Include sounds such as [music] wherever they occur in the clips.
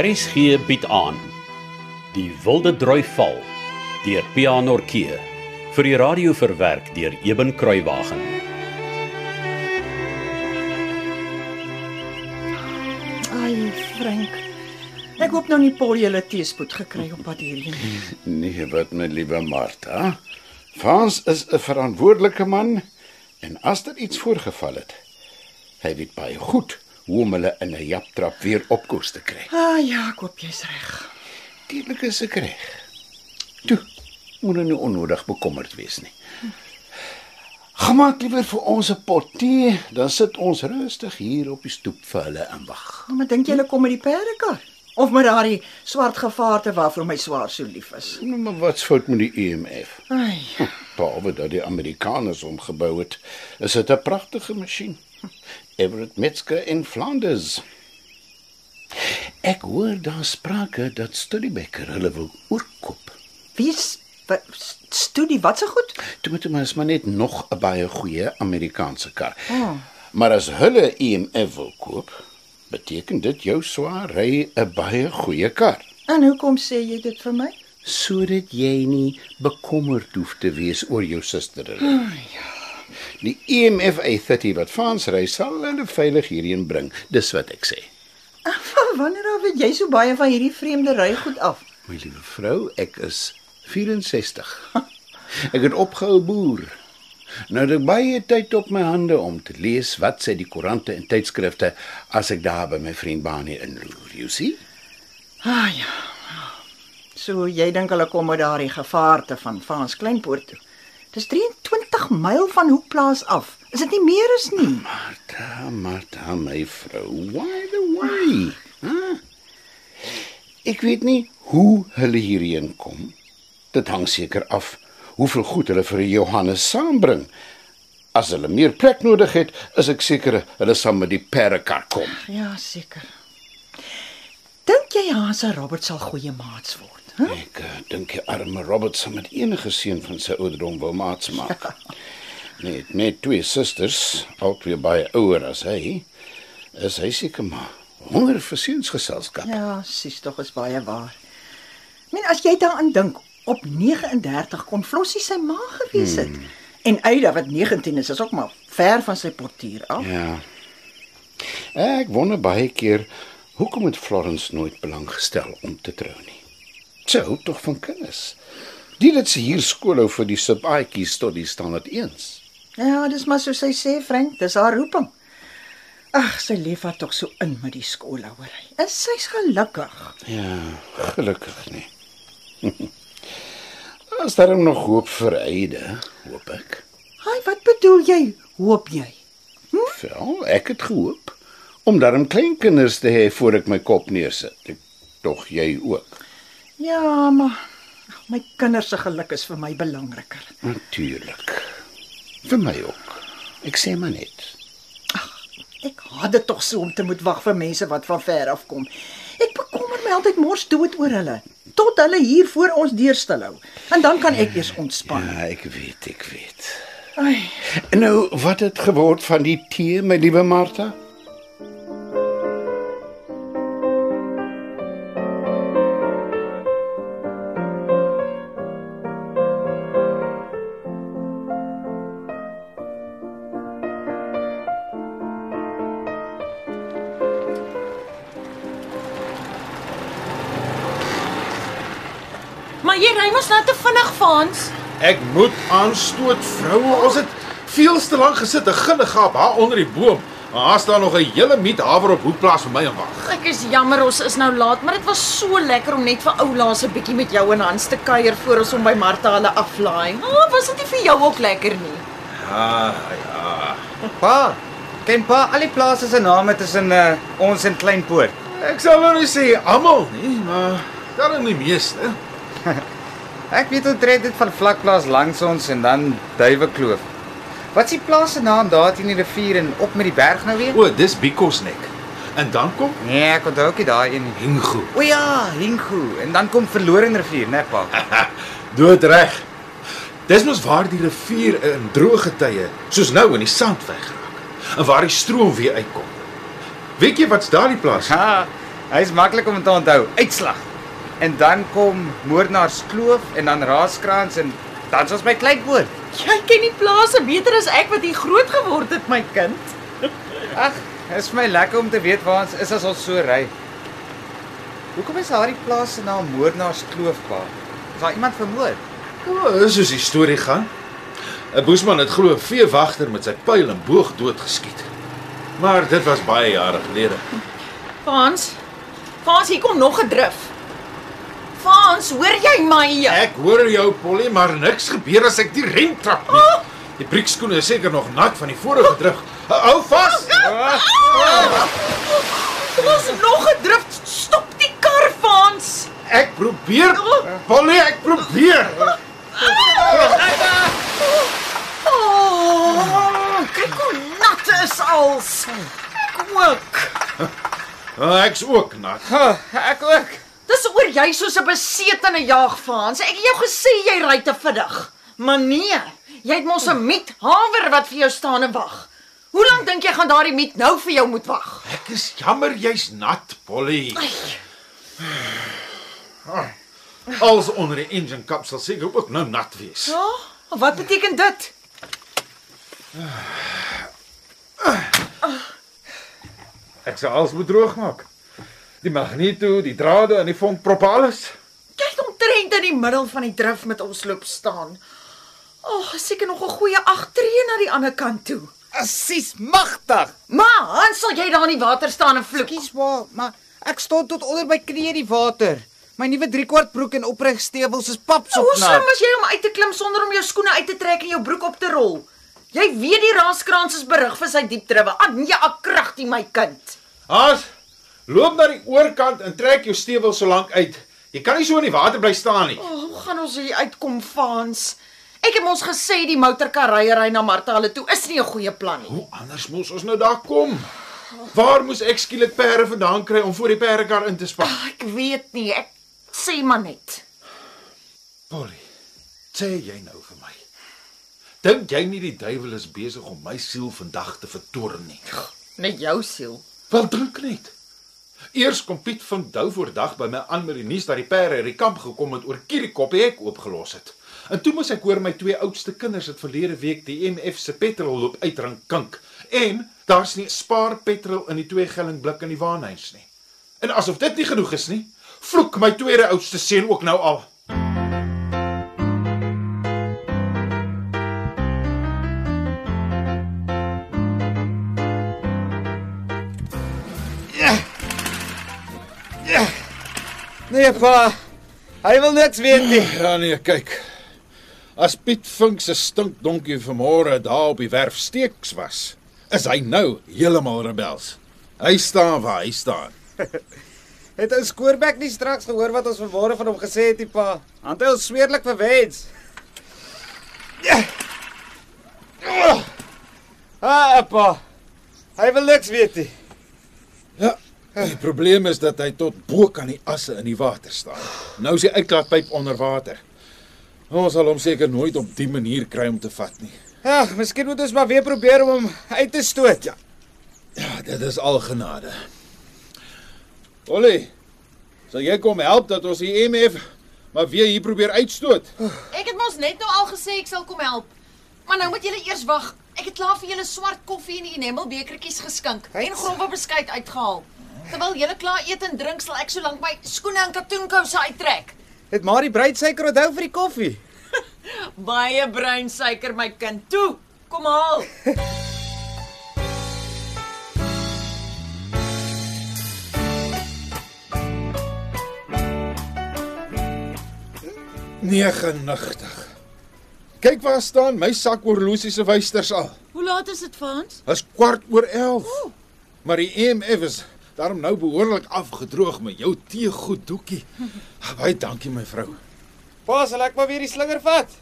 RSG bied aan Die Wilde Droi Val deur Pianorkee vir die radio verwerk deur Eben Kruiwagen. Ai, Frank. Ek hoop nou nie Paul julle teespoed gekry op pad hierheen nie. [laughs] Nee, wat my liewe Martha. Frans is 'n verantwoordelike man en as daar iets voorgeval het, hy weet baie goed hoe om hulle in 'n japtrap weer op koers te kry. Ah ja, ek hoop jy's reg. Natuurlik is ek reg. Toe, moet jy nie onnodig bekommerd wees nie. Gemaak liewer vir ons 'n pot tee, dan sit ons rustig hier op die stoep vir hulle en wag. Maar dink jy hulle kom met die perdekar? Of met daardie swart gevaarte waarvoor my swaar so lief is? Nou, maar wat's fout met die EMF? Ai, Behalwe dat die Amerikaners hom gebou het, is dit 'n pragtige masjien. Everett Metzger in Flanders. Ek hoor daar sprake dat Studebaker hulle wil oorkoop. wie's wat studie wat se goed? Toe moet ons maar net nog 'n baie goeie Amerikaanse kar. Oh. Maar as hulle EMF wil koop, beteken dit jou swaar ry 'n baie goeie kar. En hoekom sê jy dit vir my? sodat jy nie bekommerd hoef te wees oor jou suster. Oh, ja. Die EMF A30 wat Frans ry sal hulle veilig hierheen bring. Dis wat ek sê. Van wanneer af weet jy so baie van hierdie vreemde rygoed af? My liewe vrou, ek is 64. [laughs] Ek het opgehou boer. Nou het ek baie tyd op my hande om te lees wat sê die koerante en tydskrifte as ek daar by my vriend Bani inloer. You see? Ah ja. So jy dink hulle kom met daardie gevaarte van Frans Kleinpoort toe. Dis 23 myl van Hoekplaas af. Is dit nie meer is nie? Martha, Martha, my vrou, why the way? Huh? Ek weet nie hoe hulle hierheen kom. Dit hang seker af hoeveel goed hulle vir Johannes saambring. As hulle meer plek nodig het, is ek seker hulle sal met die perdekar kom. Ja, seker. Dink jy Hans en Robert sal goeie maats word? Huh? Ek uh, dink die arme Robert sal met enige seun van sy ouderdom wou maats maak. Nee, net twee susters, albei baie ouer as hy, is hy seker maar honger vir seunsgeselskap. Ja, sies tog is baie waar. Ek meen as jy daaraan dink, op 39 kon Flossie sy ma gewees het. Hmm. En Aida wat 19 is, is ook maar ver van sy portier af. Ja. Ek wonder baie keer hoekom het Florence nooit belang gestel om te trou nie. Sy hou tog van kinders. Die het sy hier skool hou vir die subaatjies tot die standaard 1s. Ja, dis maar so sy sê, Frank, dis haar roeping. Ag, sy leef haar tog so in met die skoolhouery. Is sy's gelukkig? Ja, gelukkig nie. [laughs] As daar nog hoop vir Eide, hoop ek. Haai, wat bedoel jy? Hoop jy? Wel, ek het gehoop om darm kleinkinders te hê voor ek my kop neersit. Ek tog jy ook. Ja, maar ag, my kinders se geluk is vir my belangriker. Natuurlik. Vir my ook. Ek sê maar net. Ek haat dit tog so om te moet wag vir mense wat van ver af kom. Ek bekommer my altyd mors dood oor hulle tot hulle hier voor ons deur stil hou. En dan kan ek eers ontspan. Ja, ek weet, ek weet. Ai, nou, wat het geword van die tee, my liewe Martha? Jy ry mos nou te vinnig, Frans. Ek moet aanstoot, vroue. Ons het veel te lank gesit, 'n gilligap daar onder die boom. Maar daar staan nog 'n hele miet haver op hoekplaas vir my en wag. Ek is jammer ons is nou laat, maar dit was so lekker om net vir oulaas 'n bietjie met jou en Hans te kuier voor ons om by Martha hulle aflaai. Oh, was dit nie vir jou ook lekker nie? Ja, ja. Pa, ken pa al die plase se name tussen uh, ons en Kleinpoort? Ek sal nou nie sê almal nie, maar dan die meeste. Ek weet omtrent dit van vlakplaas langs ons en dan Duiwekloof. Wat is die plaas se naam daar teen die rivier en op met die berg nou weer? O, dis Bikosnek. En dan kom Nee, ek onthou ook nie daai een. Hingu. O ja, Hingu en dan kom Verlorene rivier, né pa? [laughs] Dood reg. Dis mos waar die rivier in droë tye, soos nou in die sand weggeraak. En waar die stroom weer uitkom. Weet jy wat's daardie plaas? [laughs] Ha, Hy's maklik om te onthou. Uitslag. En dan kom Moordenaars Kloof en dan Raaskrans en dan's ons by Kleinpoort. Jy ken die plase beter as ek wat hier groot geword het, my kind. Ag, is my lekker om te weet waar ons is as ons so ry. Hoekom is daardie plaas se naam Moordenaars Kloof pa? Is daar iemand vermoor? O, dis soos die storie gaan. 'n Boesman het glo 'n veewagter met sy pyl en boog doodgeskiet. Maar dit was baie jare gelede. Frans. Frans, hier kom nog 'n drif. Frans, hoor jy my? Ek hoor jou Polly, maar niks gebeur as ek die rem trap nie. Die briekskoene is seker nog nat van die vorige druk. Hou vas. Ons nog 'n drif. Stop die kar, Frans. Ek probeer. Polly, ek probeer. Oh, kyk hoe nat is als. Kook. Oh, [laughs] ek's ook nat. Oh, ek ook. Dis oor jy soos 'n besetene jaag, Frans. Ek het jou gesê jy ry te vinnig. Maar nee, jy het mos 'n miet hawer wat vir jou staan en wag. Hoe lank dink jy gaan daardie miet nou vir jou moet wag? Ek is jammer jy's nat, Polly. Als onder die engine kap sal seker ook nou nat wees. Ja, wat beteken dit? Ek sal alles moet droog maak. Die magneto, die drade en die vonkprop alles. Jy het omtrent in die middel van die drif met ons loop staan. Ag, oh, seker nog 'n goeie 8 tree na die ander kant toe. Assies magtig. Maar, Hans, sal jy daar in die water staan en vloek? Kies maar, maar ek staan tot onder my knie in die water. My nuwe driekwart broek en opregstewels is papsop Hoe slim nat. was jy om uit te klim sonder om jou skoene uit te trek en jou broek op te rol? Jy weet die raaskrans is berig vir sy diep driwe. Anja, ek kragtie my kind. Haas, loop na die oorkant en trek jou stewel so lank uit. Jy kan nie so in die water bly staan nie. Oh, hoe gaan ons hier uitkom, Fans? Ek het mos gesê die motorkarryery na Martha hulle toe is nie 'n goeie plan nie. Hoe anders moes ons nou daar kom? Waar moes ek skielik perde vandaan kry om voor die perdekar in te span? Ag, ek weet nie, ek sê maar net. Polly, sê jy nou vir my. Dink jy nie die duiwel is besig om my siel vandag te vertoorn nie? Net jou siel. Wel dink net. Eers kom Piet van Dou voordag by my aan met die nuus dat die perde uit die kamp gekom het oor Kirikop hek oopgelos het. En toe moes ek hoor my twee oudste kinders het verlede week die MF se petrol loop uitdrink kink. En daar's nie spaar petrol in die twee gelling blik in die waanhuis nie. En asof dit nie genoeg is nie, vloek my tweede oudste seun ook nou al. Nee pa. Hy wil niks weet nie. Ja nee, kyk. As Piet Vink se stinkdonkie vanmôre daar op die werf steeks was, is hy nou heeltemal rebels. Hy staan waar hy staan. [laughs] Het ou Skoorbek nie straks gehoor wat ons vanmôre van hom gesê het, die pa? Want hy ons smeerlik verwens. Ja. Ah, pa. Hy wil niks weet nie. Ja. Die probleem is dat hy tot bo kan die asse in die water staan. Nou is die uitlaatpyp onder water. Ons sal hom seker nooit op die manier kry om te vat nie. Ag, miskien moet ons maar weer probeer om hom uit te stoot. Ja. Ja, dit is al genade. Ollie, sal jy kom help dat ons die MF maar weer hier probeer uitstoot? Ek het mos net nou al gesê ek sal kom help. Maar nou moet julle eers wag. Ek het klaar vir julle swart koffie en enamel bekertjies geskink en grove beskuit uitgehaal. Terwyl julle klaar eet en drink, sal ek so lank my skoene en katoenkouse uittrek. Het Marie bruidsuiker onthou vir die koffie? [laughs] Baie bruin suiker my kind. Toe, kom haal. [laughs] 99. Kyk waar staan my sak horlosie se wysters al. Hoe laat is dit, Frans? Dis kwart oor 11. Maar die EMF is daarom nou behoorlik afgedroog met jou teegoed doekie. Baie dankie my vrou. Pa, sal ek maar weer die slinger vat?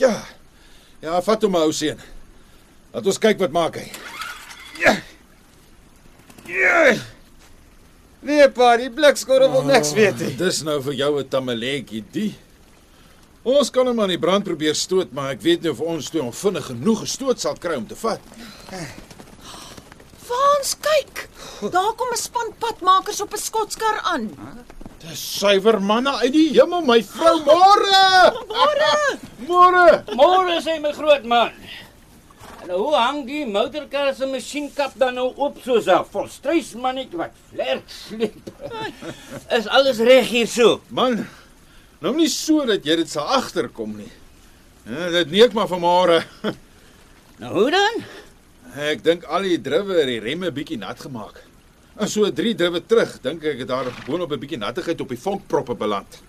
Ja. Ja, vat hom ou seun. Laat ons kyk wat maak hy. Ja. Ja. Nee, pa, die blikskorrel wil niks weet nie. Dis nou vir jou 'n tamaletjie, die. Ons kan hom aan die brand probeer stoot, maar ek weet nie of ons toe hom vinnig genoeg gestoot sal kry om te vat. Waans kyk. Daar kom 'n span padmakers op 'n skotskar aan. Dis suiwer manne uit die hemel, my vrou. Môre! Môre! Môre! Môre sê my groot man. En hoe hang die motorkar se masjienkap dan nou op soos 'n volstruismannetjie wat vlerk sleep? Is alles reg hier so? Man, nou nie so dat jy dit sal agterkom nie. Ja, dit neek maar van môre. Nou hoe dan? Ek dink al die driwe het die remme bietjie nat gemaak. En so drie driwe terug, dink ek het daar boonop 'n bietjie nattigheid op die vonkproppe beland.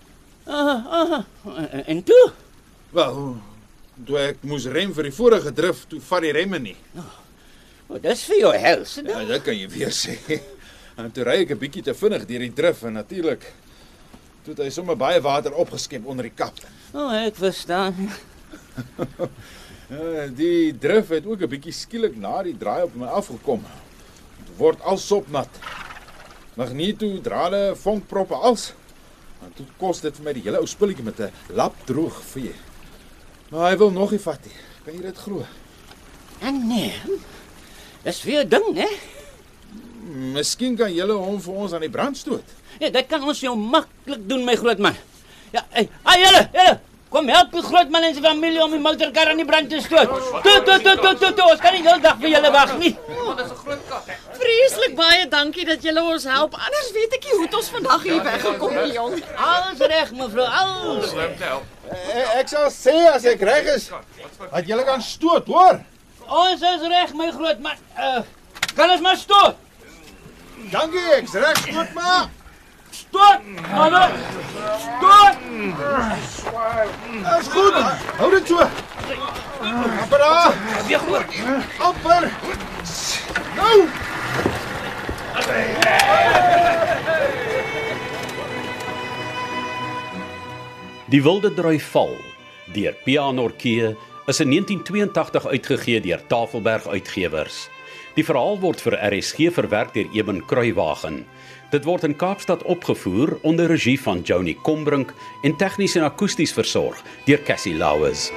Ah, ah, en toe? Wel, toe ek moes rem vir die vorige drif, toe vat die remme nie. Wat dis vir jou hels? Ja, dit kan jy weer sê. [laughs] En toe ry ek 'n bietjie te vinnig deur die drif en natuurlik toe het hy sommer baie water opgeskep onder die kap. O, oh, ek verstaan. [laughs] Ja, die drif het ook 'n bietjie skielik na die draai op my afgekom. Dit word alsop nat. Magneto drade vonkproppe als. En toe kos dit vir my die hele ou spulletjie met 'n lap droog vee. Maar hy wil nog nie vat nie. Kan jy dit glo? En nee. Dis vir 'n ding, hè? Miskien kan julle hom vir ons aan die brand stoot. Ja, dit kan ons jou maklik doen, my groot man. Ja, hey, hey julle, julle. Kom help die groot man en sy familie om die motorkar aan die brand te stoot. Toe, toe, toe, toe, toe, toe. Ons kan nie heeldag vir julle wag nie. Vreeslik baie dankie dat julle ons help. Anders weet ek nie hoe het ons vandag hier weggekom nie, jong. Alles reg, mevrou. Alles. Ek, ek sal sê as ek reg is, dat julle kan stoot, hoor? Ons is reg, my groot man. Uh, kan ons maar stoot. Dankie, ek's reg, stoot maar. Stoot. Hallo. Stoot. Dis goed. Hou dit so. Daar. Weer goed. Amper. Nou. Die Wilde Drui Val deur Pianorkee is in 1982 uitgegee deur Tafelberg Uitgewers. Die verhaal word vir RSG verwerk deur Eben Kruiwagen. Dit word in Kaapstad opgevoer onder regie van Joni Combrink en tegnies en akoesties versorg deur Cassie Lauers.